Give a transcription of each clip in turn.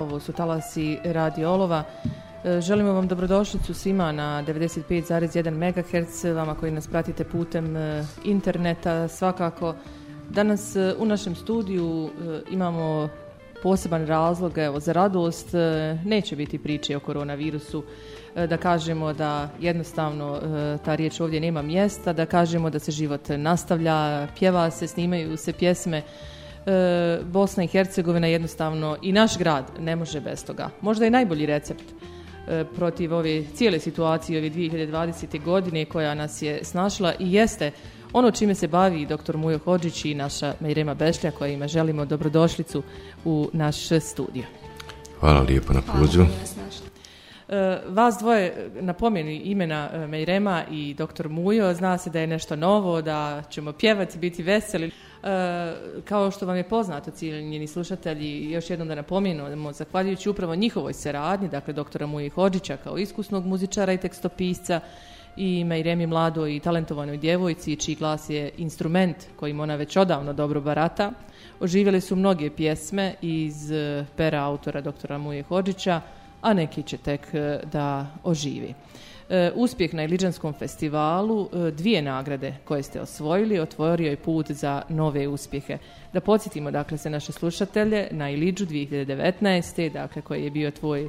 Ovo su talasi radi olova. E, želimo vam dobrodošlicu svima na 95,1 MHz, vama koji nas pratite putem e, interneta svakako. Danas e, u našem studiju imamo poseban razlog evo, za radost e, neće biti priče o koronavirusu e, da kažemo da jednostavno e, ta riječ ovdje nema mjesta, da kažemo da se život nastavlja, pjeva se, snimaju se pjesme. Bosna i Hercegovina jednostavno i naš grad ne može bez toga. Možda je najbolji recept protiv ove cijele situacije ove 2020. godine koja nas je snašla i jeste ono čime se bavi dr. Mujo Hođić i naša Mejrema Bešlja kojima želimo dobrodošlicu u naš studio. Hvala lijepo na pozivu. E, vas dvoje napomeni imena e, Mejrema i dr. Mujo, zna se da je nešto novo, da ćemo pjevati, biti veseli. E, kao što vam je poznato, ciljeni slušatelji, još jednom da napomenemo, zahvaljujući upravo njihovoj seradnji, dakle doktora Muji Hođića kao iskusnog muzičara i tekstopisca, i Remi mladoj i talentovanoj djevojci čiji glas je instrument kojim ona već odavno dobro barata. Oživjele su mnoge pjesme iz e, pera autora doktora Muje Hođića a neki će tek e, da oživi. E, uspjeh na Iliđanskom festivalu, dvije nagrade koje ste osvojili, otvorio je put za nove uspjehe. Da podsjetimo dakle se naše slušatelje na Iliđu 2019. dakle koji je bio tvoj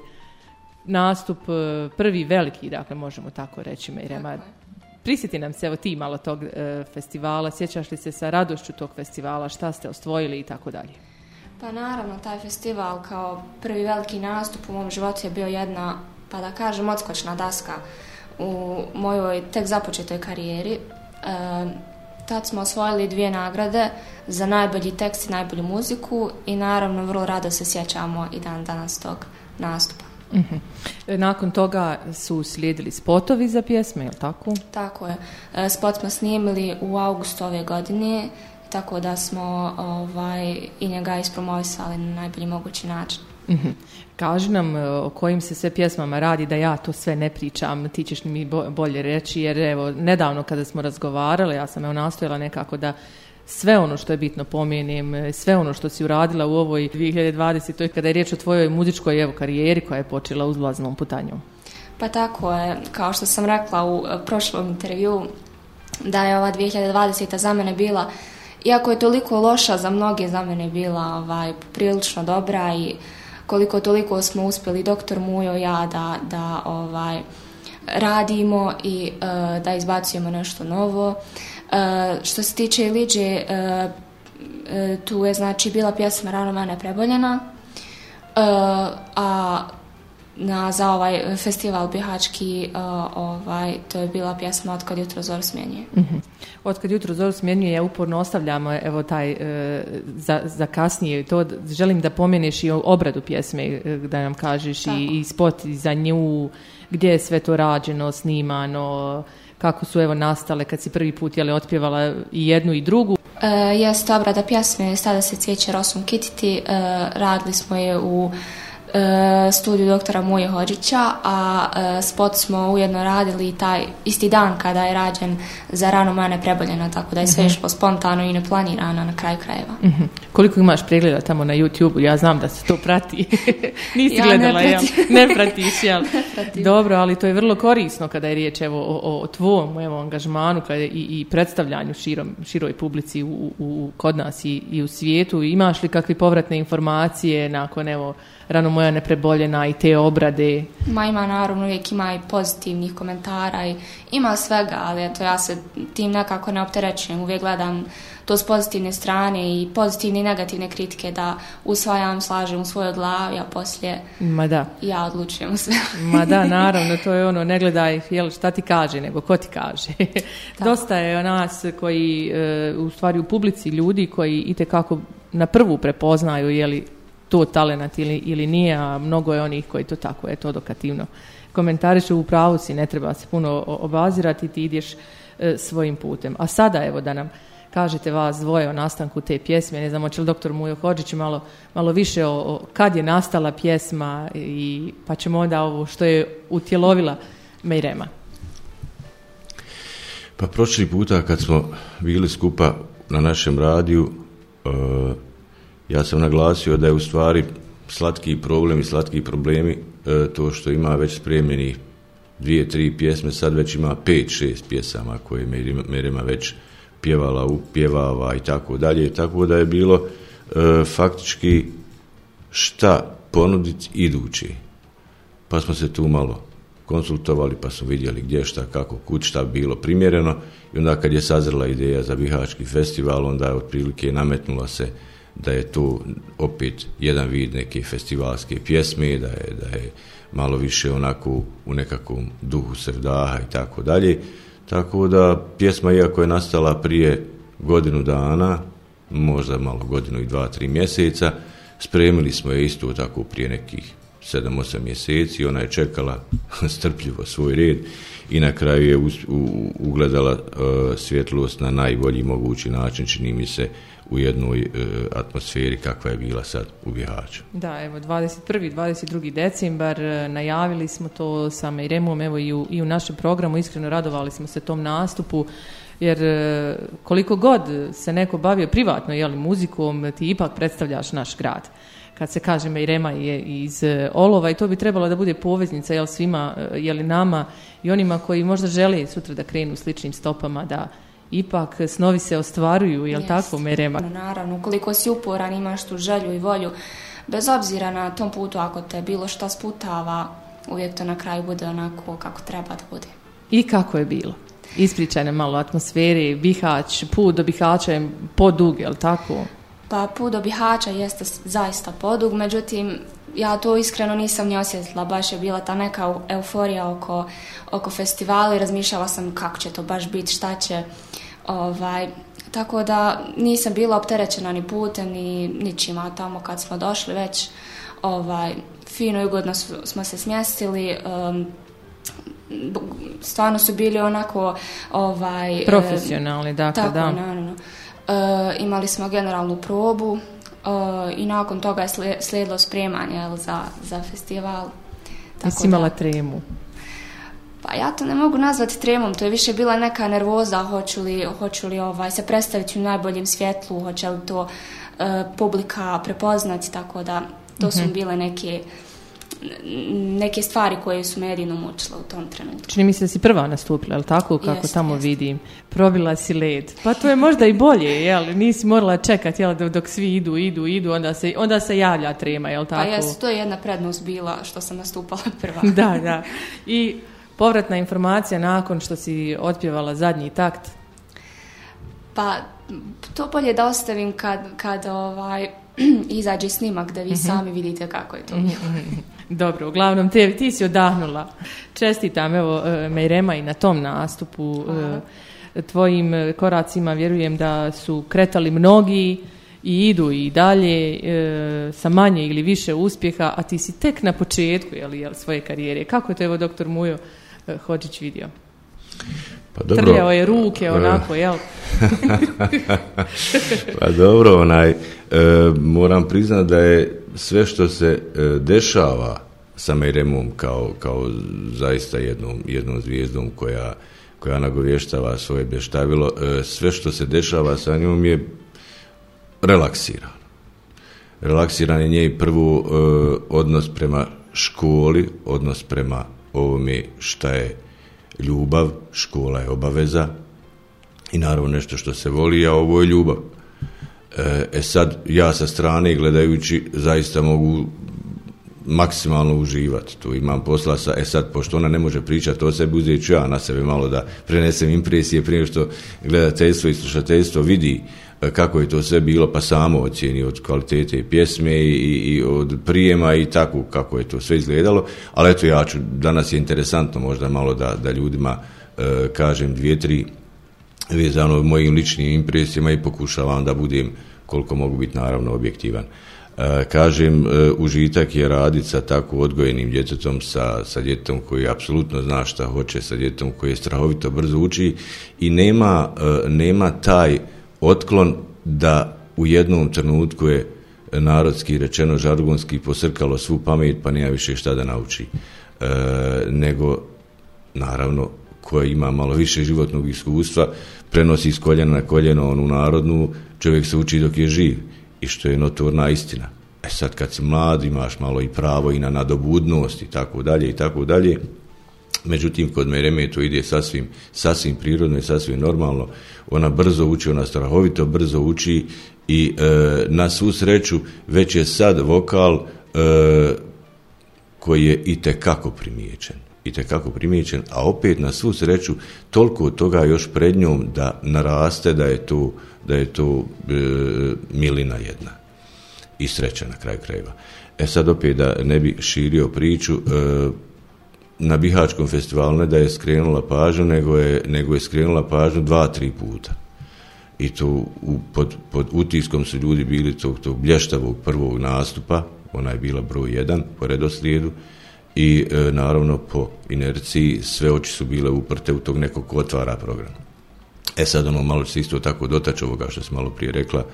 nastup, e, prvi veliki, dakle, možemo tako reći, Mirema. Prisjeti nam se, evo ti malo tog e, festivala, sjećaš li se sa radošću tog festivala, šta ste ostvojili i tako dalje? Pa naravno, taj festival kao prvi veliki nastup u mom životu je bio jedna, pa da kažem, odskočna daska u mojoj tek započetoj karijeri. E, tad smo osvojili dvije nagrade za najbolji tekst i najbolju muziku i naravno vrlo rado se sjećamo i dan danas tog nastupa. Mhm. E, nakon toga su slijedili spotovi za pjesme, je tako? Tako je. E, spot smo snimili u augustu ove godine, tako da smo ovaj, i njega ispromovisali na najbolji mogući način. Mhm. Kaži nam e, o kojim se sve pjesmama radi, da ja to sve ne pričam, ti ćeš mi bolje reći, jer evo, nedavno kada smo razgovarali, ja sam evo nastojala nekako da sve ono što je bitno pomijenim, e, sve ono što si uradila u ovoj 2020. kada je riječ o tvojoj muzičkoj evo, karijeri koja je počela uzlaznom putanju. Pa tako je, kao što sam rekla u e, prošlom intervju, da je ova 2020. za mene bila, iako je toliko loša, za mnoge za mene je bila ovaj, prilično dobra i koliko toliko smo uspjeli doktor Mujo ja da, da ovaj, radimo i e, da izbacujemo nešto novo. Što se tiče Iliđe, e, e, tu je znači bila pjesma Rano mene preboljena, e, a na, za ovaj festival bihački ovaj, to je bila pjesma Otkad jutro zor smjenjuje. Mm Otkad jutro zor smjenjuje, ja uporno ostavljamo evo taj za, kasnije. To želim da pomeneš i obradu pjesme da nam kažeš i, i, spot za nju, gdje je sve to rađeno, snimano, kako su evo nastale kad si prvi put jele otpjevala i jednu i drugu. E, jest obrada pjesme Stada se cvijeće rosom kititi, e, radili smo je u E, studiju doktora Moje Hođića, a e, spot smo ujedno radili taj isti dan kada je rađen za rano mane preboljeno, tako da je sve mhm. išlo spontano i neplanirano na kraju krajeva. Mhm. Koliko imaš pregleda tamo na YouTube-u? Ja znam da se to prati. Nisi gledala, ne, ja. ne pratiš, Dobro, ali to je vrlo korisno kada je riječ evo, o, tvom angažmanu i, predstavljanju široj publici kod nas i, i u svijetu. Imaš li kakve povratne informacije nakon evo moja nepreboljena i te obrade? Ma ima naravno uvijek ima i pozitivnih komentara i ima svega, ali eto ja se tim nekako ne opterećujem, uvijek gledam to s pozitivne strane i pozitivne i negativne kritike da usvajam, slažem u svojoj glavi, a poslije Ma da. ja odlučujem sve. Ma da, naravno, to je ono, ne gledaj jel, šta ti kaže, nego ko ti kaže. Dosta je nas koji, e, u stvari u publici ljudi koji itekako na prvu prepoznaju je to talenat ili, ili nije, a mnogo je onih koji to tako eto odokativno Komentariš u pravu si, ne treba se puno obazirati, ti ideš e, svojim putem. A sada evo da nam kažete vas dvoje o nastanku te pjesme, ne znamo će li doktor Mujo Hođić malo, malo više o, kad je nastala pjesma i pa ćemo onda ovo što je utjelovila Mejrema. Pa prošli puta kad smo bili skupa na našem radiju, e, ja sam naglasio da je u stvari slatki problem i slatki problemi e, to što ima već spremljeni dvije, tri pjesme, sad već ima pet, šest pjesama koje Merima već pjevala, upjevava i tako dalje. Tako da je bilo e, faktički šta ponuditi idući. Pa smo se tu malo konsultovali, pa smo vidjeli gdje, šta, kako, kuć šta bilo primjereno i onda kad je sazrela ideja za Bihački festival, onda je otprilike nametnula se da je to opet jedan vid neke festivalske pjesme, da je, da je malo više onako u nekakvom duhu srdaha i tako dalje. Tako da pjesma, iako je nastala prije godinu dana, možda malo godinu i dva, tri mjeseca, spremili smo je isto tako prije nekih 7-8 mjeseci, ona je čekala strpljivo svoj red i na kraju je ugledala e, svjetlost na najbolji mogući način, čini mi se, u jednoj e, atmosferi kakva je bila sad u Bihaću. Da, evo 21. 22. decembar e, najavili smo to sa Mejremom, evo i u, i u našem programu iskreno radovali smo se tom nastupu jer e, koliko god se neko bavio privatno jeli, muzikom, ti ipak predstavljaš naš grad kad se kaže Mejrema je iz Olova i to bi trebalo da bude poveznica jel, svima, jel, nama i onima koji možda žele sutra da krenu sličnim stopama, da ipak snovi se ostvaruju, jel tako Merema? naravno, ukoliko si uporan, imaš tu želju i volju, bez obzira na tom putu, ako te bilo šta sputava, uvijek to na kraju bude onako kako treba da bude. I kako je bilo? Ispričaj nam malo atmosferi, Bihać, put do Bihaća je podug, jel tako? Pa put do Bihaća jeste zaista podug, međutim ja to iskreno nisam ni osjetila, baš je bila ta neka euforija oko, oko festivala i razmišljala sam kako će to baš biti, šta će, Ovaj, tako da nisam bila opterećena ni putem ni ničima tamo kad smo došli već ovaj, fino i ugodno smo se smjestili um, stvarno su bili onako ovaj, profesionalni dakle, tako, da eh, imali smo generalnu probu eh, i nakon toga je slijedilo spremanje za, za festival tako imala da. tremu pa ja to ne mogu nazvati tremom, to je više bila neka nervoza, hoću li, hoću ovaj, se predstaviti u najboljem svjetlu, hoće li to e, publika prepoznati, tako da to su mhm. bile neke neke stvari koje su me jedino mučile u tom trenutku. Čini mi se da si prva nastupila, ali tako kako jest, tamo vidim. Probila si led. Pa to je možda i bolje, jel? Nisi morala čekati, jel? Dok svi idu, idu, idu, onda se, onda se javlja trema, jel pa tako? Pa to je jedna prednost bila što sam nastupala prva. da, da. I povratna informacija nakon što si otpjevala zadnji takt? Pa, to bolje da ostavim kad, kad ovaj, izađe snimak da vi mhm. sami vidite kako je to. Mhm, mhm. Dobro, uglavnom te, ti si odahnula. Čestitam, evo, e, Mejrema i na tom nastupu. E, tvojim koracima vjerujem da su kretali mnogi i idu i dalje e, sa manje ili više uspjeha, a ti si tek na početku jel, svoje karijere. Kako je to, evo, doktor Mujo, Eh, Hođić vidio. Pa dobro. je ruke, eh. onako, jel? pa dobro, onaj, e, moram priznati da je sve što se dešava sa Meremom kao, kao zaista jednom, jednom zvijezdom koja, koja nagovještava svoje bještavilo, sve što se dešava sa njom je relaksirano. Relaksiran je njej prvu e, odnos prema školi, odnos prema ovome šta je ljubav, škola je obaveza i naravno nešto što se voli, a ovo je ljubav. E, e sad, ja sa strane gledajući zaista mogu maksimalno uživati. Tu imam posla sa, e sad, pošto ona ne može pričati o sebi, uzet ću ja na sebe malo da prenesem impresije prije što gledateljstvo i slušateljstvo vidi kako je to sve bilo, pa samo ocijeni od kvalitete pjesme i, i od prijema i tako kako je to sve izgledalo. Ali eto ja ću, danas je interesantno možda malo da, da ljudima e, kažem dvije, tri vezano mojim ličnim impresijama i pokušavam da budem koliko mogu biti naravno objektivan. E, kažem, e, užitak je raditi sa tako odgojenim djetetom, sa, sa djetetom koji apsolutno zna šta hoće, sa djetetom koji je strahovito brzo uči i nema, nema taj otklon da u jednom trenutku je narodski rečeno žargonski posrkalo svu pamet pa nema više šta da nauči e, nego naravno koji ima malo više životnog iskustva prenosi iz koljena na koljeno onu narodnu čovjek se uči dok je živ i što je notorna istina e sad kad si mlad imaš malo i pravo i na nadobudnost i tako dalje i tako dalje Međutim, kod Mereme to ide sasvim, sasvim prirodno i sasvim normalno. Ona brzo uči, ona strahovito brzo uči i e, na svu sreću već je sad vokal e, koji je i tekako primijećen i kako primijećen, a opet na svu sreću toliko od toga još pred njom da naraste da je to, da je to e, milina jedna i sreća na kraju krajeva. E sad opet da ne bi širio priču, na Bihačkom festivalu, ne da je skrenula pažnju, nego je, nego je skrenula pažnju dva, tri puta. I to pod, pod utiskom su ljudi bili tog, tog blještavog prvog nastupa, ona je bila broj jedan po redoslijedu, i e, naravno po inerciji sve oči su bile uprte u tog nekog ko otvara program. E sad ono malo se isto tako dotače ovoga što sam malo prije rekla,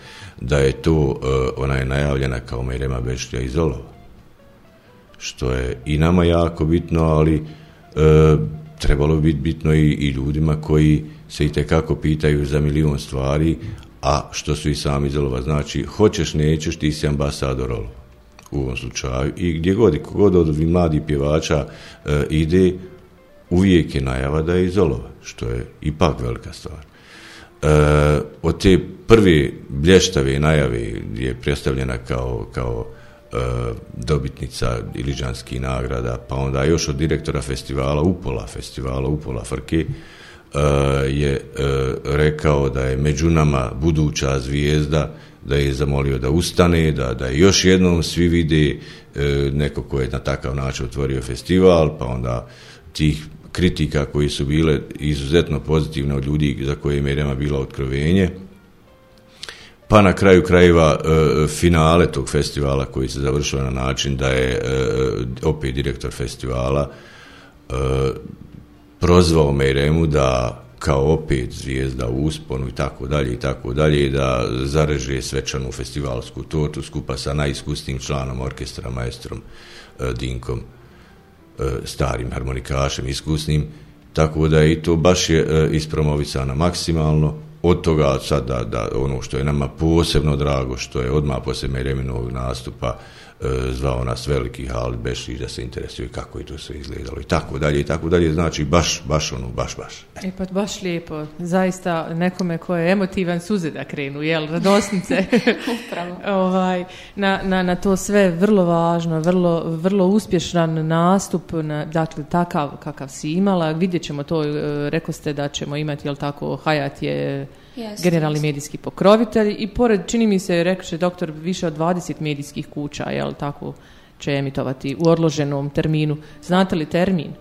da je to, e, ona je najavljena kao Mirema Bešlja iz Olova što je i nama jako bitno, ali e, trebalo biti bitno i, i ljudima koji se i tekako pitaju za milijun stvari, a što su i sami zelova. Znači, hoćeš, nećeš, ti si ambasador olova u ovom slučaju i gdje god kogod od mladih pjevača e, ide, uvijek je najava da je izolova, što je ipak velika stvar. E, od te prve blještave najave gdje je predstavljena kao, kao E, dobitnica Iliđanskih nagrada, pa onda još od direktora festivala Upola, festivala Upola Frki, e, je e, rekao da je među nama buduća zvijezda, da je zamolio da ustane, da, da još jednom svi vidi neko ko je na takav način otvorio festival, pa onda tih kritika koji su bile izuzetno pozitivne od ljudi za koje je Merjama bila otkrovenje, pa na kraju krajeva e, finale tog festivala koji se završio na način da je e, opet direktor festivala e, prozvao Mejremu da kao opet zvijezda u usponu i tako dalje i tako dalje da zareže svečanu festivalsku tortu skupa sa najiskusnijim članom orkestra maestrom e, Dinkom starim harmonikašem iskusnim tako da je i to baš je ispromovicana maksimalno od toga sada da, ono što je nama posebno drago, što je odmah poslije ovog nastupa E, zvao nas veliki Halid Bešić da se interesuje kako je to sve izgledalo i tako dalje i tako dalje, znači baš, baš ono, baš, baš. E pa baš lijepo, zaista nekome ko je emotivan suze da krenu, jel, radosnice. Upravo. ovaj, na, na, na, to sve vrlo važno, vrlo, vrlo uspješan nastup, na, dakle takav kakav si imala, vidjet ćemo to, e, rekoste ste da ćemo imati, jel tako, Hajat je generalni medijski pokrovitelj i pored, čini mi se, će doktor, više od 20 medijskih kuća, jel tako, će emitovati u odloženom terminu. Znate li termin?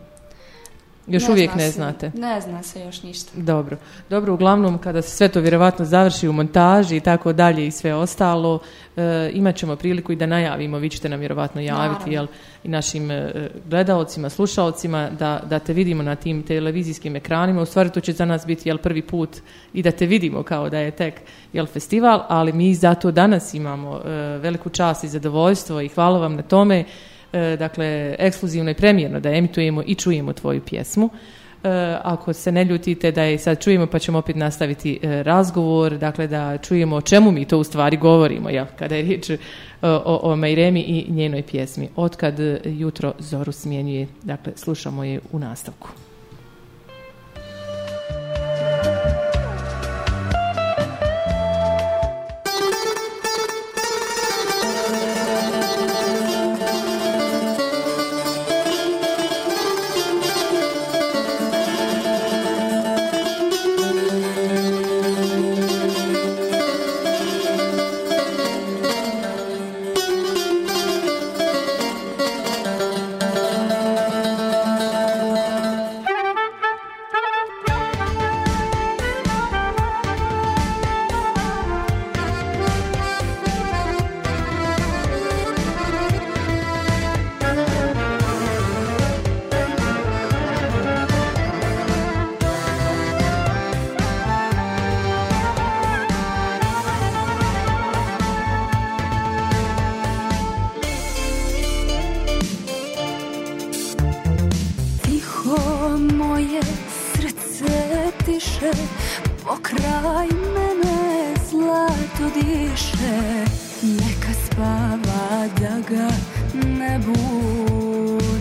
Još uvijek ne znate. ne zna se još ništa. Dobro. Dobro, uglavnom kada se sve to vjerovatno završi u montaži i tako dalje i sve ostalo, e, imat ćemo priliku i da najavimo, vi ćete nam vjerovatno javiti jel, i našim e, gledaocima, slušaocima da, da te vidimo na tim televizijskim ekranima. U stvari to će za nas biti jel, prvi put i da te vidimo kao da je tek jel, festival, ali mi zato danas imamo e, veliku čast i zadovoljstvo i hvala vam na tome E, dakle, ekskluzivno i premijerno da emitujemo i čujemo tvoju pjesmu. E, ako se ne ljutite da je sad čujemo pa ćemo opet nastaviti e, razgovor, dakle da čujemo o čemu mi to u stvari govorimo, ja, kada je riječ o, o Majremi i njenoj pjesmi. Otkad jutro zoru smjenjuje, dakle slušamo je u nastavku. diše Neka spava da ga ne budi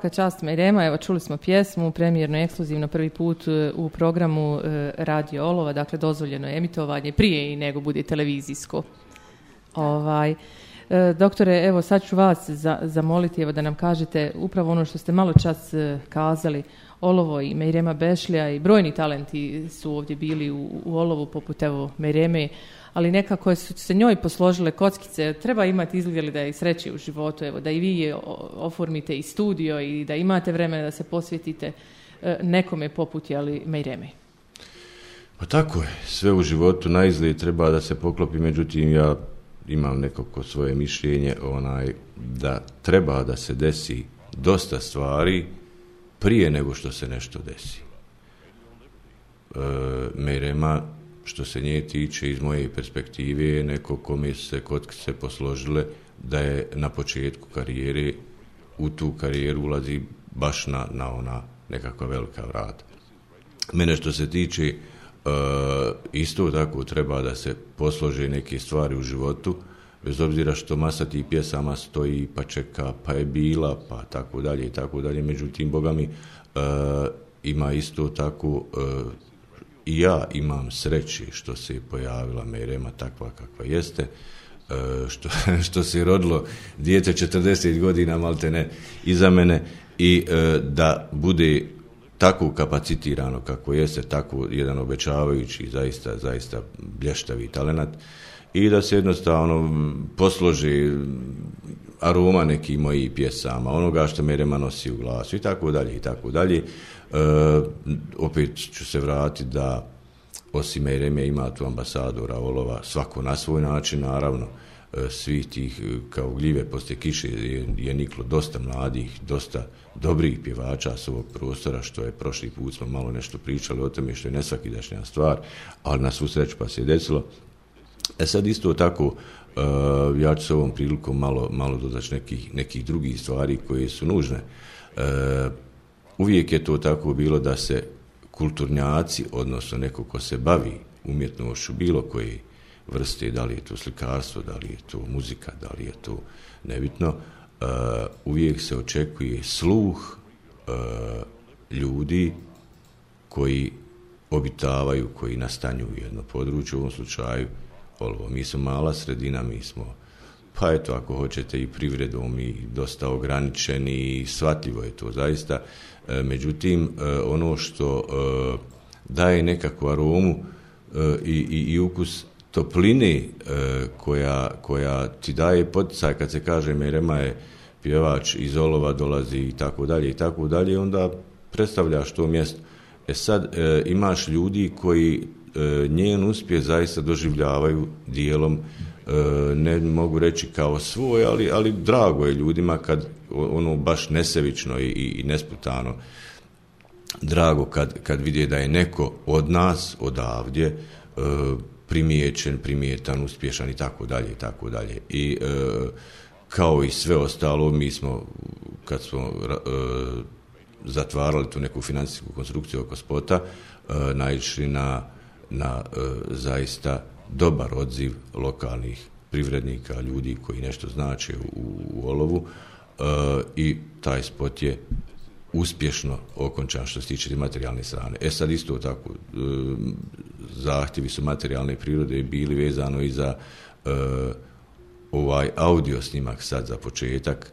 svaka čast merema, evo čuli smo pjesmu, premijerno ekskluzivno prvi put e, u programu e, Radio Olova, dakle dozvoljeno je emitovanje prije i nego bude televizijsko. Ovaj, e, doktore, evo sad ću vas zamoliti evo, da nam kažete upravo ono što ste malo čas kazali, Olovo i Mejrema Bešlja i brojni talenti su ovdje bili u, Olovu, poput evo mereme ali nekako su se njoj posložile kockice. Treba imati izgled da je sreće u životu, evo, da i vi oformite i studio i da imate vremena da se posvetite e, nekome poput, ali Meireme Pa tako je, sve u životu na treba da se poklopi, međutim ja imam nekako svoje mišljenje onaj da treba da se desi dosta stvari prije nego što se nešto desi. E, što se nje tiče iz moje perspektive neko kome su se posložile da je na početku karijere u tu karijeru ulazi baš na, na ona nekakva velika vrata. Mene što se tiče e, isto tako treba da se poslože neke stvari u životu bez obzira što masa tih pjesama stoji pa čeka pa je bila pa tako dalje i tako dalje međutim Bogami e, ima isto tako e, i ja imam sreći što se je pojavila Merema takva kakva jeste, e, što, što se rodilo dijete 40 godina malte ne iza mene i e, da bude tako kapacitirano kako jeste, tako jedan obećavajući, zaista, zaista blještavi talenat i da se jednostavno posloži aroma nekih mojih pjesama, onoga što Merema nosi u glasu i tako dalje i tako dalje. E, opet ću se vratiti da osim Eremija ima tu ambasadora Olova, svako na svoj način, naravno, e, svih tih e, kao gljive poslije kiše je, je niklo dosta mladih, dosta dobrih pjevača s ovog prostora, što je prošli put smo malo nešto pričali o tome, što je nesvakidašnja stvar, ali na svu sreću pa se je desilo. E sad isto tako, ja ću se ovom prilikom malo, malo nekih, nekih drugih stvari koje su nužne. Uvijek je to tako bilo da se kulturnjaci, odnosno neko ko se bavi umjetnošću bilo koje vrste, da li je to slikarstvo, da li je to muzika, da li je to nebitno, e, uvijek se očekuje sluh e, ljudi koji obitavaju, koji u jedno područje, u ovom slučaju ovo Mi smo mala sredina, mi smo pa eto, ako hoćete i privredom i dosta ograničeni i shvatljivo je to zaista. E, međutim, e, ono što e, daje nekakvu aromu i, i, i ukus topline koja, koja ti daje poticaj kad se kaže Merema je pjevač iz Olova dolazi i tako dalje i tako dalje, onda predstavljaš to mjesto. E sad imaš ljudi koji njen uspjeh zaista doživljavaju dijelom, ne mogu reći kao svoj, ali, ali drago je ljudima kad ono baš nesevično i, i nesputano drago kad, kad da je neko od nas, odavdje, e, primijećen, primijetan, uspješan i tako dalje i tako dalje. I e, kao i sve ostalo, mi smo, kad smo e, zatvarali tu neku financijsku konstrukciju oko spota, e, naišli na, na zaista dobar odziv lokalnih privrednika, ljudi koji nešto znače u, u olovu, E, i taj spot je uspješno okončan što se tiče materijalne strane. E sad isto tako, e, zahtjevi su materijalne prirode bili vezano i za e, ovaj audio snimak sad za početak,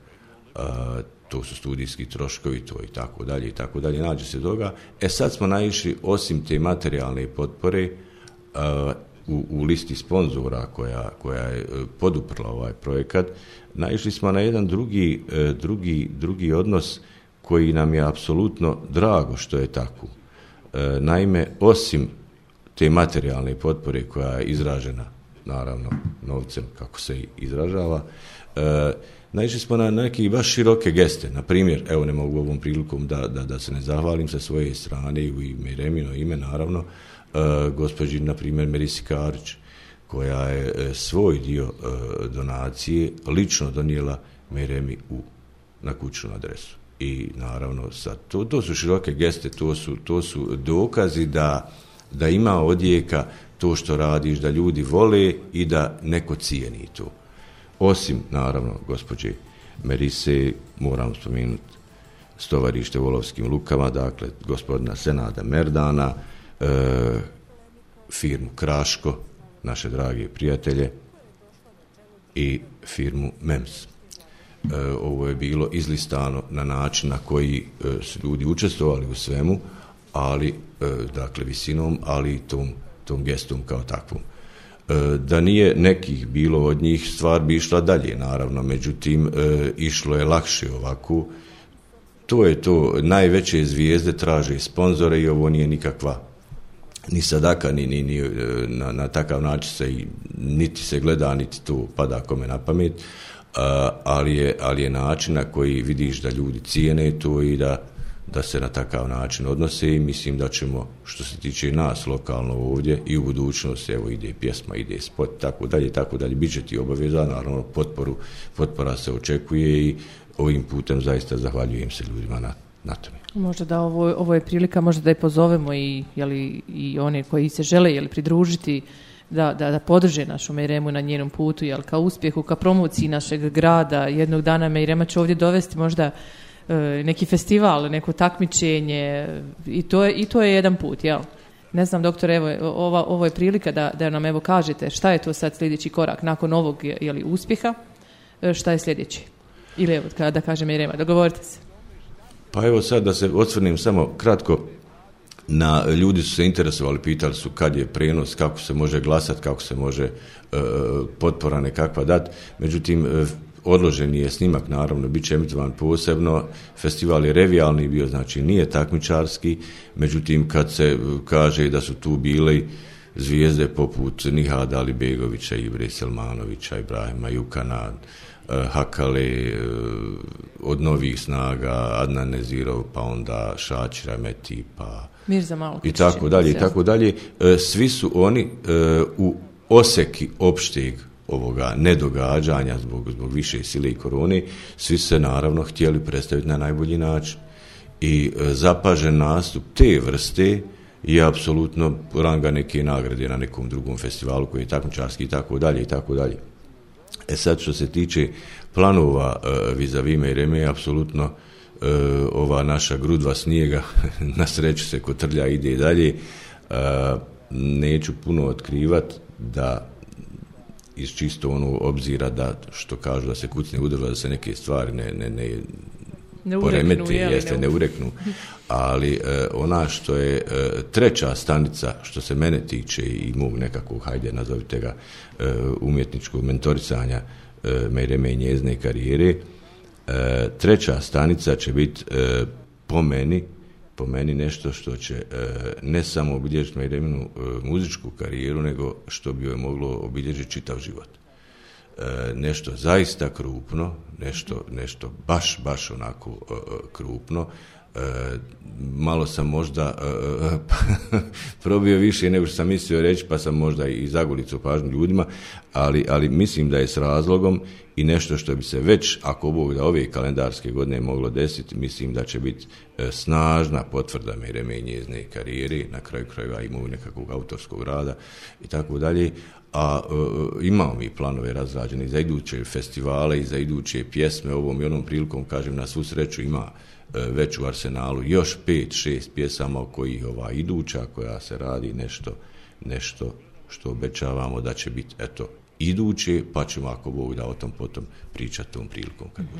to su studijski troškovi, to i tako dalje i tako dalje, nađe se toga. E sad smo naišli, osim te materijalne potpore, u, listi sponzora koja, koja je poduprla ovaj projekat, naišli smo na jedan drugi, e, drugi, drugi odnos koji nam je apsolutno drago što je tako. E, naime, osim te materijalne potpore koja je izražena, naravno, novcem, kako se izražava, e, naišli smo na neke baš široke geste. Na primjer, evo ne mogu ovom prilikom da, da, da se ne zahvalim sa svoje strane i u ime Remino ime, naravno, gospođi, na primjer, Merisi koja je e, svoj dio e, donacije lično donijela Meremi u, na kućnu adresu. I naravno, sad, to, to su široke geste, to su, to su dokazi da, da ima odjeka to što radiš, da ljudi vole i da neko cijeni to. Osim, naravno, gospođe Merise, moram spomenuti stovarište u Olovskim lukama, dakle, gospodina Senada Merdana, e, firmu Kraško, naše drage prijatelje i firmu MEMS. E, ovo je bilo izlistano na način na koji e, su ljudi učestvovali u svemu, ali e, dakle visinom, ali i tom, tom gestom kao takvom. Da nije nekih bilo od njih, stvar bi išla dalje, naravno, međutim, išlo je lakše ovako. To je to, najveće zvijezde traže sponzore i ovo nije nikakva ni sadaka, ni, ni, e, na, na, takav način se niti se gleda, niti tu pada kome na pamet, e, ali, je, ali je način na koji vidiš da ljudi cijene to i da, da se na takav način odnose i mislim da ćemo, što se tiče nas lokalno ovdje i u budućnosti, evo ide pjesma, ide spot, tako dalje, tako dalje, bit će ti obaveza, naravno potporu, potpora se očekuje i ovim putem zaista zahvaljujem se ljudima na Znate Možda da ovo, ovo je prilika, možda da je pozovemo i, jeli, i one koji se žele jeli, pridružiti da, da, da podrže našu Mejremu na njenom putu, jel, ka uspjehu, ka promociji našeg grada. Jednog dana Mejrema će ovdje dovesti možda e, neki festival, neko takmičenje i to je, i to je jedan put, jel? Ne znam, doktor, evo, ovo je prilika da, da nam evo kažete šta je to sad sljedeći korak nakon ovog jeli, uspjeha, e, šta je sljedeći? Ili evo, da kažem Mejrema, dogovorite se. Pa evo sad da se osvrnem samo kratko na ljudi su se interesovali, pitali su kad je prijenos, kako se može glasati, kako se može e, potpora nekakva dati. Međutim, e, odložen je snimak, naravno, bit će emitovan posebno. Festival je revijalni bio, znači nije takmičarski. Međutim, kad se e, kaže da su tu bili zvijezde poput Nihada Alibegovića, Ibre Selmanovića, Ibrahima Jukana, eh, Hakale, eh, od novih snaga, Adnan Nezirov, pa onda Šači Rameti, pa... Mirza Malo. I tako dalje, i tako dalje. Eh, svi su oni u oseki opšteg ovoga nedogađanja zbog, zbog više sile i korone, svi se naravno htjeli predstaviti na najbolji način. I zapažen nastup te vrste i apsolutno ranga neke nagrade na nekom drugom festivalu koji je takmičarski i tako dalje i tako dalje. E sad što se tiče planova e, vizavime i reme apsolutno e, ova naša grudva snijega na sreću se kotrlja ide i dalje. E, neću puno otkrivat da iz čisto onog obzira da što kažu da se kucne udrla da se neke stvari ne, ne, ne ne jeste, ne ureknu. Ali e, ona što je e, treća stanica, što se mene tiče i mog nekakvog, hajde nazovite ga, e, umjetničkog mentorisanja Mereme i njezne karijere, treća stanica će biti po meni, po meni nešto što će ne samo obilježiti Mejreminu muzičku karijeru, nego što bi joj moglo obilježiti čitav život. E, nešto zaista krupno, nešto, nešto baš, baš onako e, e, krupno, malo sam možda probio više nego što sam mislio reći, pa sam možda i zagulicu pažnju ljudima, ali, ali mislim da je s razlogom i nešto što bi se već, ako Bog da ove kalendarske godine moglo desiti, mislim da će biti snažna potvrda mire njezine karijeri, na kraju krajeva imaju nekakvog autorskog rada i tako dalje, a e, imamo mi planove razrađene za iduće festivale i za iduće pjesme ovom i onom prilikom, kažem, na svu sreću ima e, već u arsenalu još pet, šest pjesama kojih ova iduća koja se radi nešto, nešto što obećavamo da će biti, eto, iduće, pa ćemo ako Bog da o tom potom pričati tom prilikom kad mm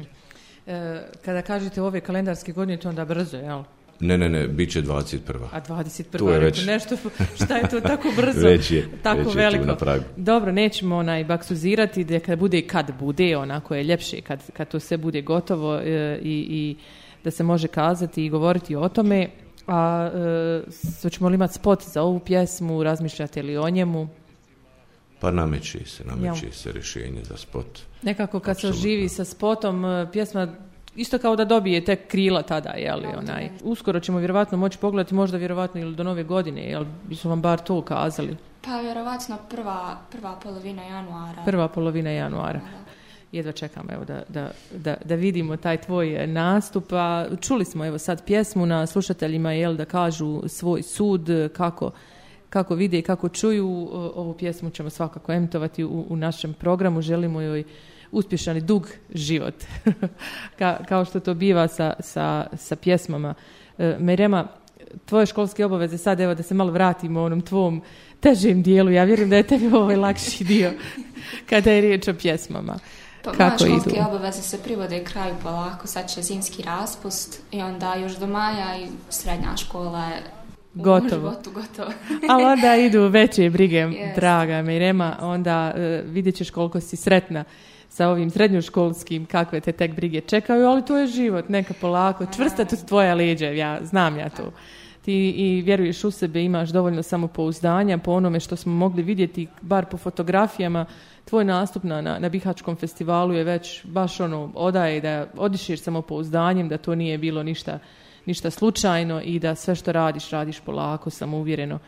kada kažete ove kalendarske godine, to onda brzo, jel? Ne, ne, ne, bit će 21. A 21. Nešto, šta je to tako brzo, već je, tako već je veliko. Dobro, nećemo onaj baksuzirati da kad bude i kad bude, onako je ljepše kad, kad to sve bude gotovo e, i, i da se može kazati i govoriti o tome. A e, ćemo li imati spot za ovu pjesmu, razmišljate li o njemu? Pa nameći se, nameći se rješenje za spot. Nekako kad se oživi sa spotom, e, pjesma isto kao da dobije tek krila tada, li onaj. Uskoro ćemo vjerojatno moći pogledati, možda vjerojatno ili do nove godine, jel, bi su vam bar to ukazali? Pa vjerovatno prva, prva polovina januara. Prva polovina januara. Jedva čekam evo da, da, da, da vidimo taj tvoj e, nastup. A čuli smo evo sad pjesmu na slušateljima jel da kažu svoj sud kako kako vide i kako čuju. Ovu pjesmu ćemo svakako emitovati u, u našem programu. Želimo joj uspješan i dug život, kao što to biva sa, sa, sa pjesmama. E, Merema, tvoje školske obaveze sad, evo da se malo vratimo onom tvom težem dijelu, ja vjerujem da je tebi ovaj lakši dio kada je riječ o pjesmama. Pa, Kako školske obaveze se privode kraju polako, sad će zimski raspust i onda još do maja i srednja škola je gotovo. gotovo. Ali onda idu veće brige, yes. draga Mirema, onda uh, vidjet ćeš koliko si sretna sa ovim srednjoškolskim, kakve te tek brige čekaju, ali to je život, neka polako, čvrsta tu tvoja leđa, ja znam ja to. Ti i vjeruješ u sebe, imaš dovoljno samopouzdanja po onome što smo mogli vidjeti, bar po fotografijama, tvoj nastup na, na, Bihačkom festivalu je već baš ono, odaje da odišiš samopouzdanjem, da to nije bilo ništa, ništa slučajno i da sve što radiš, radiš polako, samouvjereno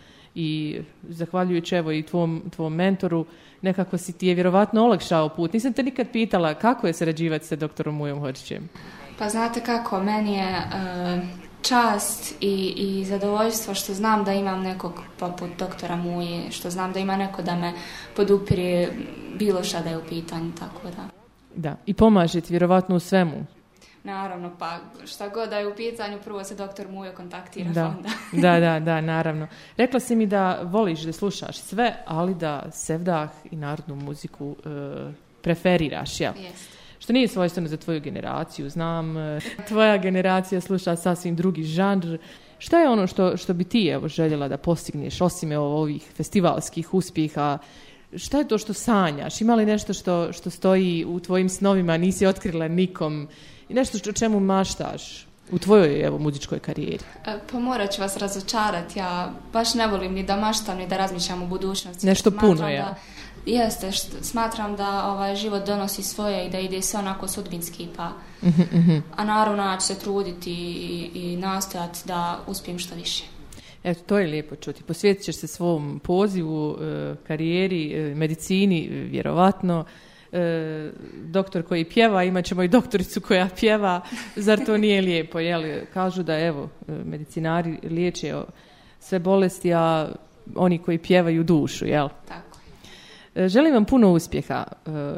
i zahvaljujući evo i tvom, tvom mentoru, nekako si ti je vjerovatno olakšao put. Nisam te nikad pitala kako je sređivati sa doktorom Mujom Horčićem. Pa znate kako, meni je e, čast i, i zadovoljstvo što znam da imam nekog poput doktora Muji, što znam da ima neko da me podupiri bilo šta da je u pitanju, tako da. Da, i pomažete vjerojatno vjerovatno u svemu. Naravno, pa šta god da je u pitanju, prvo se doktor Mujo kontaktira da. da, da, naravno. Rekla si mi da voliš da slušaš sve, ali da sevdah i narodnu muziku e, preferiraš, Što nije svojstveno za tvoju generaciju, znam. Tvoja generacija sluša sasvim drugi žanr. Šta je ono što, što bi ti evo, željela da postigneš, osim ovih festivalskih uspjeha, šta je to što sanjaš? Ima li nešto što, što stoji u tvojim snovima, nisi otkrila nikom? i nešto o čemu maštaš u tvojoj evo, muzičkoj karijeri? E, pa morat ću vas razočarati, ja baš ne volim ni da maštam ni da razmišljam u budućnosti. Nešto puno ja jeste, što, smatram da ovaj, život donosi svoje i da ide sve onako sudbinski pa. Mhm, mhm. A naravno ja ću se truditi i, i nastojati da uspijem što više. Eto, to je lijepo čuti. Posvjetit ćeš se svom pozivu, e, karijeri, e, medicini, vjerovatno. E, doktor koji pjeva, imat ćemo i doktoricu koja pjeva, zar to nije lijepo, jel? Kažu da evo, e, medicinari liječe sve bolesti, a oni koji pjevaju dušu, jel? Tako. E, želim vam puno uspjeha.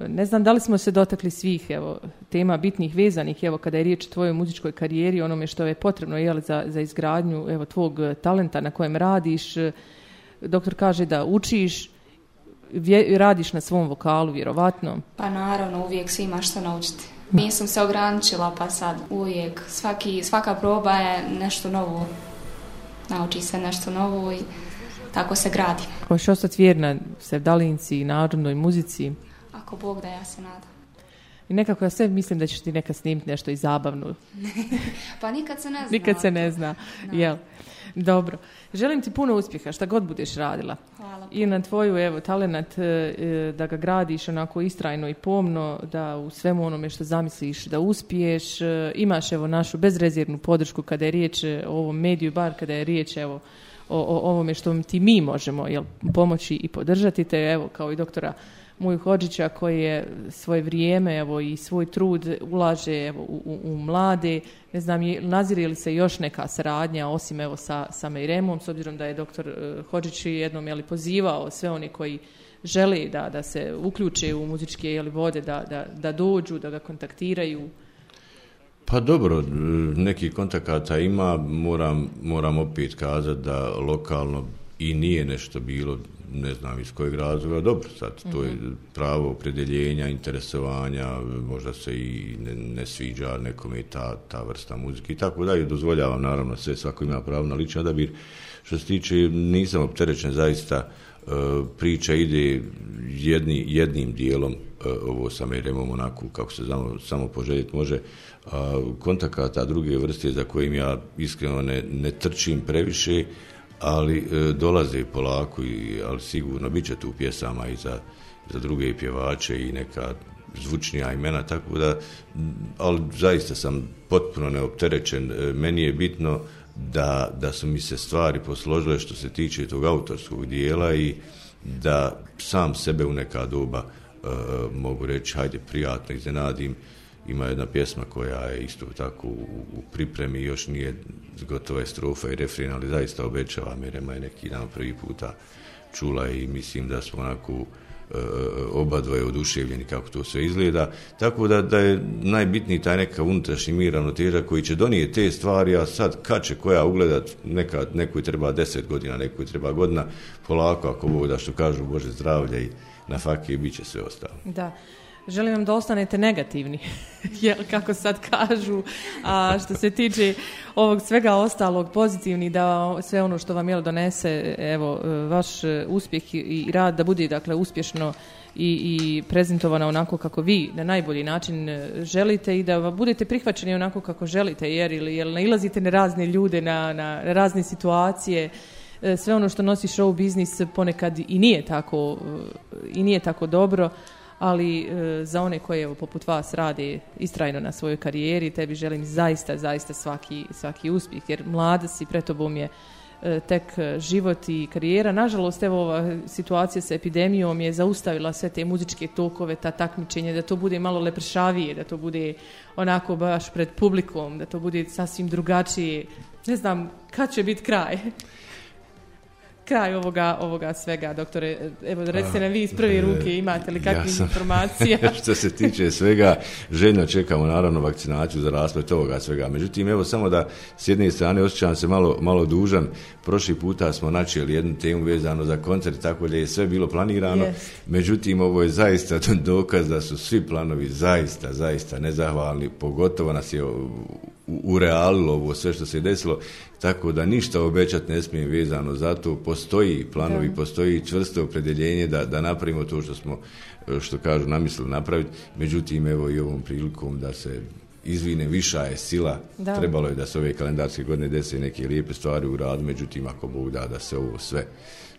Ne znam da li smo se dotakli svih evo, tema bitnih vezanih evo, kada je riječ o tvojoj muzičkoj karijeri, onome što je potrebno jel, za, za izgradnju evo, tvog talenta na kojem radiš. Doktor kaže da učiš, radiš na svom vokalu, vjerovatno? Pa naravno, uvijek svi imaš što naučiti. Nisam se ograničila, pa sad uvijek. Svaki, svaka proba je nešto novo. Nauči se nešto novo i tako se gradi. Hoćeš ostati vjerna i narodnoj muzici? Ako Bog da, ja se nadam. I nekako ja sve mislim da ćeš ti neka snimiti nešto i zabavno. pa nikad se ne zna. Nikad se ne zna, jel? Dobro. Želim ti puno uspjeha, šta god budeš radila. Hvala. I na tvoju, evo, talenat e, e, da ga gradiš onako istrajno i pomno, da u svemu onome što zamisliš da uspiješ. E, imaš, evo, našu bezrezervnu podršku kada je riječ o ovom mediju, bar kada je riječ, evo, o, o ovome što ti mi možemo pomoći i podržati te, evo, kao i doktora Moju Hođića koji je svoje vrijeme evo, i svoj trud ulaže evo, u, mlade. Ne znam, nazire li se još neka saradnja osim evo sa, sa Mejremom, s obzirom da je doktor eh, Hođić jednom jeli pozivao sve oni koji žele da, da se uključe u muzičke jeli, vode, da, da, da dođu, da ga kontaktiraju. Pa dobro, eh, neki kontakata ima, moram, moram opet kazati da lokalno i nije nešto bilo, ne znam iz kojeg razloga, dobro sad, to je mhm. pravo opredeljenja, interesovanja, možda se i ne, sviđa nekome i ta, ta vrsta muzike i tako dalje, dozvoljavam naravno sve, svako ima pravo na lični odabir. Što se tiče, nisam opterećen zaista, e, priča ide jedni, jednim dijelom, e, ovo sam jer onako, kako se znamo, samo poželjeti može, kontakata druge vrste za kojim ja iskreno ne, ne trčim previše, ali e, dolaze polako, i, ali sigurno bit će tu pjesama i za, za druge pjevače i neka zvučnija imena, tako da, ali zaista sam potpuno neopterećen. E, meni je bitno da, da su mi se stvari posložile što se tiče tog autorskog dijela i da sam sebe u neka doba e, mogu reći, hajde, prijatno iznenadim, ima jedna pjesma koja je isto tako u pripremi, još nije gotova je strofa i refren, ali zaista obećava jer je neki dan prvi puta čula i mislim da smo onako e, oba dvoje oduševljeni kako to sve izgleda. Tako da, da je najbitniji taj neka unutrašnji mir ravnoteža koji će donijeti te stvari, a sad kad će koja ugledat, neka, nekoj treba deset godina, nekoj treba godina, polako ako Bog da što kažu Bože zdravlja i na fakije bit će sve ostalo. Da želim vam da ostanete negativni, jel kako sad kažu, a što se tiče ovog svega ostalog pozitivni, da sve ono što vam jel donese, evo, vaš uspjeh i rad da bude dakle uspješno i, i prezentovana onako kako vi na najbolji način želite i da budete prihvaćeni onako kako želite jer ili jer nailazite na razne ljude na, na razne situacije e, sve ono što nosi show biznis ponekad i nije tako e, i nije tako dobro ali e, za one koje evo poput vas rade istrajno na svojoj karijeri, tebi želim zaista, zaista svaki, svaki uspjeh, jer mlada si, pred bom je e, tek život i karijera. Nažalost, evo ova situacija sa epidemijom je zaustavila sve te muzičke tokove, ta takmičenja, da to bude malo lepršavije, da to bude onako baš pred publikom, da to bude sasvim drugačije. Ne znam, kad će biti kraj? kraj ovoga, ovoga svega, doktore? Evo, recite nam vi iz prve e, ruke imate li kakvih ja informacija? što se tiče svega, željno čekamo naravno vakcinaciju za rasplet ovoga svega. Međutim, evo samo da s jedne strane osjećam se malo, malo dužan. Prošli puta smo načeli jednu temu vezano za koncert, tako da je sve bilo planirano. Međutim, ovo je zaista dokaz da su svi planovi zaista, zaista nezahvalni, pogotovo nas je u, u, urealilo ovo sve što se je desilo tako da ništa obećati ne smijem vezano za to. Postoji planovi, postoji čvrsto opredjeljenje da, da napravimo to što smo, što kažu, namislili napraviti. Međutim, evo i ovom prilikom da se izvine, viša je sila. Trebalo je da se ove kalendarske godine dese neke lijepe stvari u radu, međutim, ako Bog da, da se ovo sve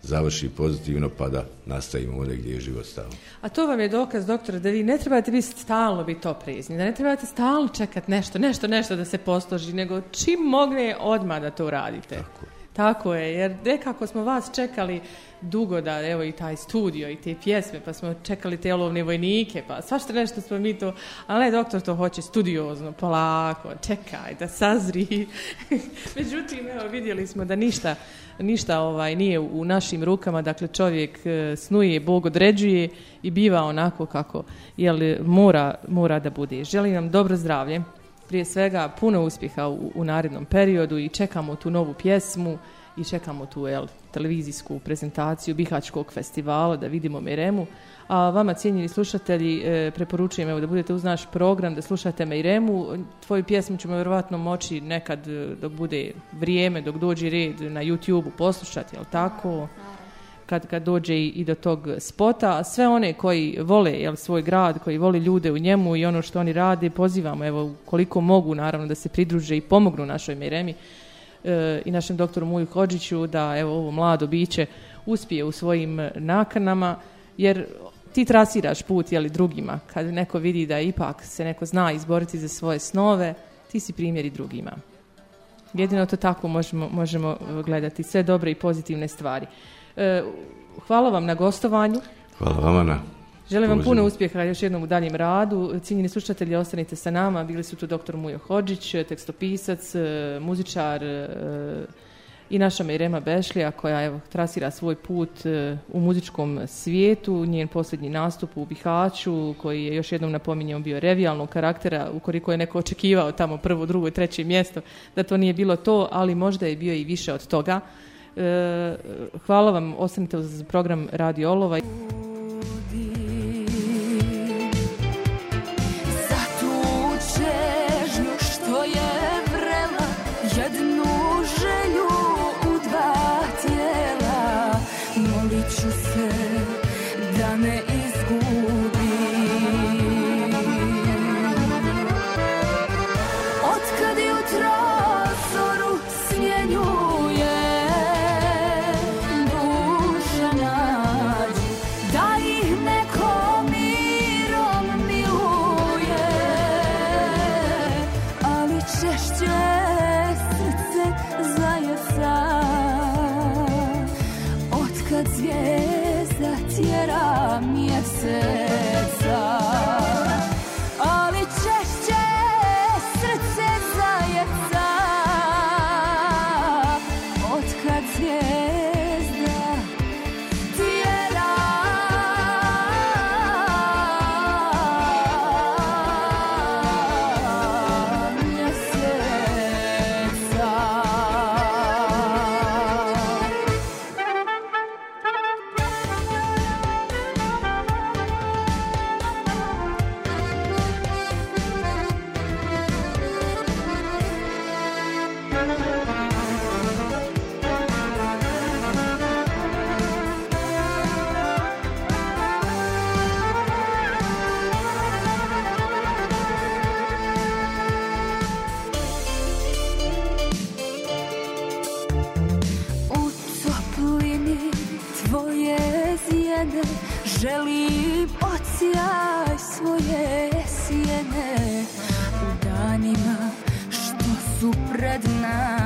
završi pozitivno pa da nastavimo ovdje gdje je život stao. A to vam je dokaz, doktor, da vi ne trebate biti stalno biti oprezni, da ne trebate stalno čekati nešto, nešto, nešto da se posloži, nego čim mogne odmah da to uradite. Tako tako je, jer nekako smo vas čekali dugo da, evo i taj studio i te pjesme, pa smo čekali te olovne vojnike, pa svašta nešto smo mi to, ali ne, doktor to hoće studiozno, polako, čekaj, da sazri. Međutim, evo, vidjeli smo da ništa, ništa ovaj, nije u našim rukama, dakle čovjek e, snuje, Bog određuje i biva onako kako jel, mora, mora da bude. Želim vam dobro zdravlje prije svega puno uspjeha u, narednom periodu i čekamo tu novu pjesmu i čekamo tu jel, televizijsku prezentaciju Bihačkog festivala da vidimo Miremu. A vama, cijenjeni slušatelji, e, preporučujem evo, da budete uz naš program, da slušate Miremu. Tvoju pjesmu ćemo vjerovatno moći nekad e, dok bude vrijeme, dok dođe red na YouTube-u poslušati, jel tako? kad, kad dođe i do tog spota. sve one koji vole jel, svoj grad, koji vole ljude u njemu i ono što oni rade, pozivamo evo koliko mogu naravno da se pridruže i pomognu našoj Miremi eh, i našem doktoru Muju Hodžiću da evo ovo mlado biće uspije u svojim nakrnama, jer ti trasiraš put jeli, drugima. Kad neko vidi da ipak se neko zna izboriti za svoje snove, ti si primjeri drugima. Jedino to tako možemo, možemo eh, gledati sve dobre i pozitivne stvari. E, hvala vam na gostovanju. Hvala vam na Želim vam puno uspjeha još jednom u daljem radu. Cijenjeni slušatelji, ostanite sa nama. Bili su tu dr. Mujo Hođić, tekstopisac, e, muzičar e, i naša Mirema Bešlija koja evo, trasira svoj put u muzičkom svijetu. Njen posljednji nastup u Bihaću koji je još jednom napominjem bio revijalnog karaktera ukoliko je neko očekivao tamo prvo, drugo i treće mjesto da to nije bilo to, ali možda je bio i više od toga. E, hvala vam, ostanite uz program Radio Olova. Češće srce zajeca, Otkad zvijezda tjera mjesec su pred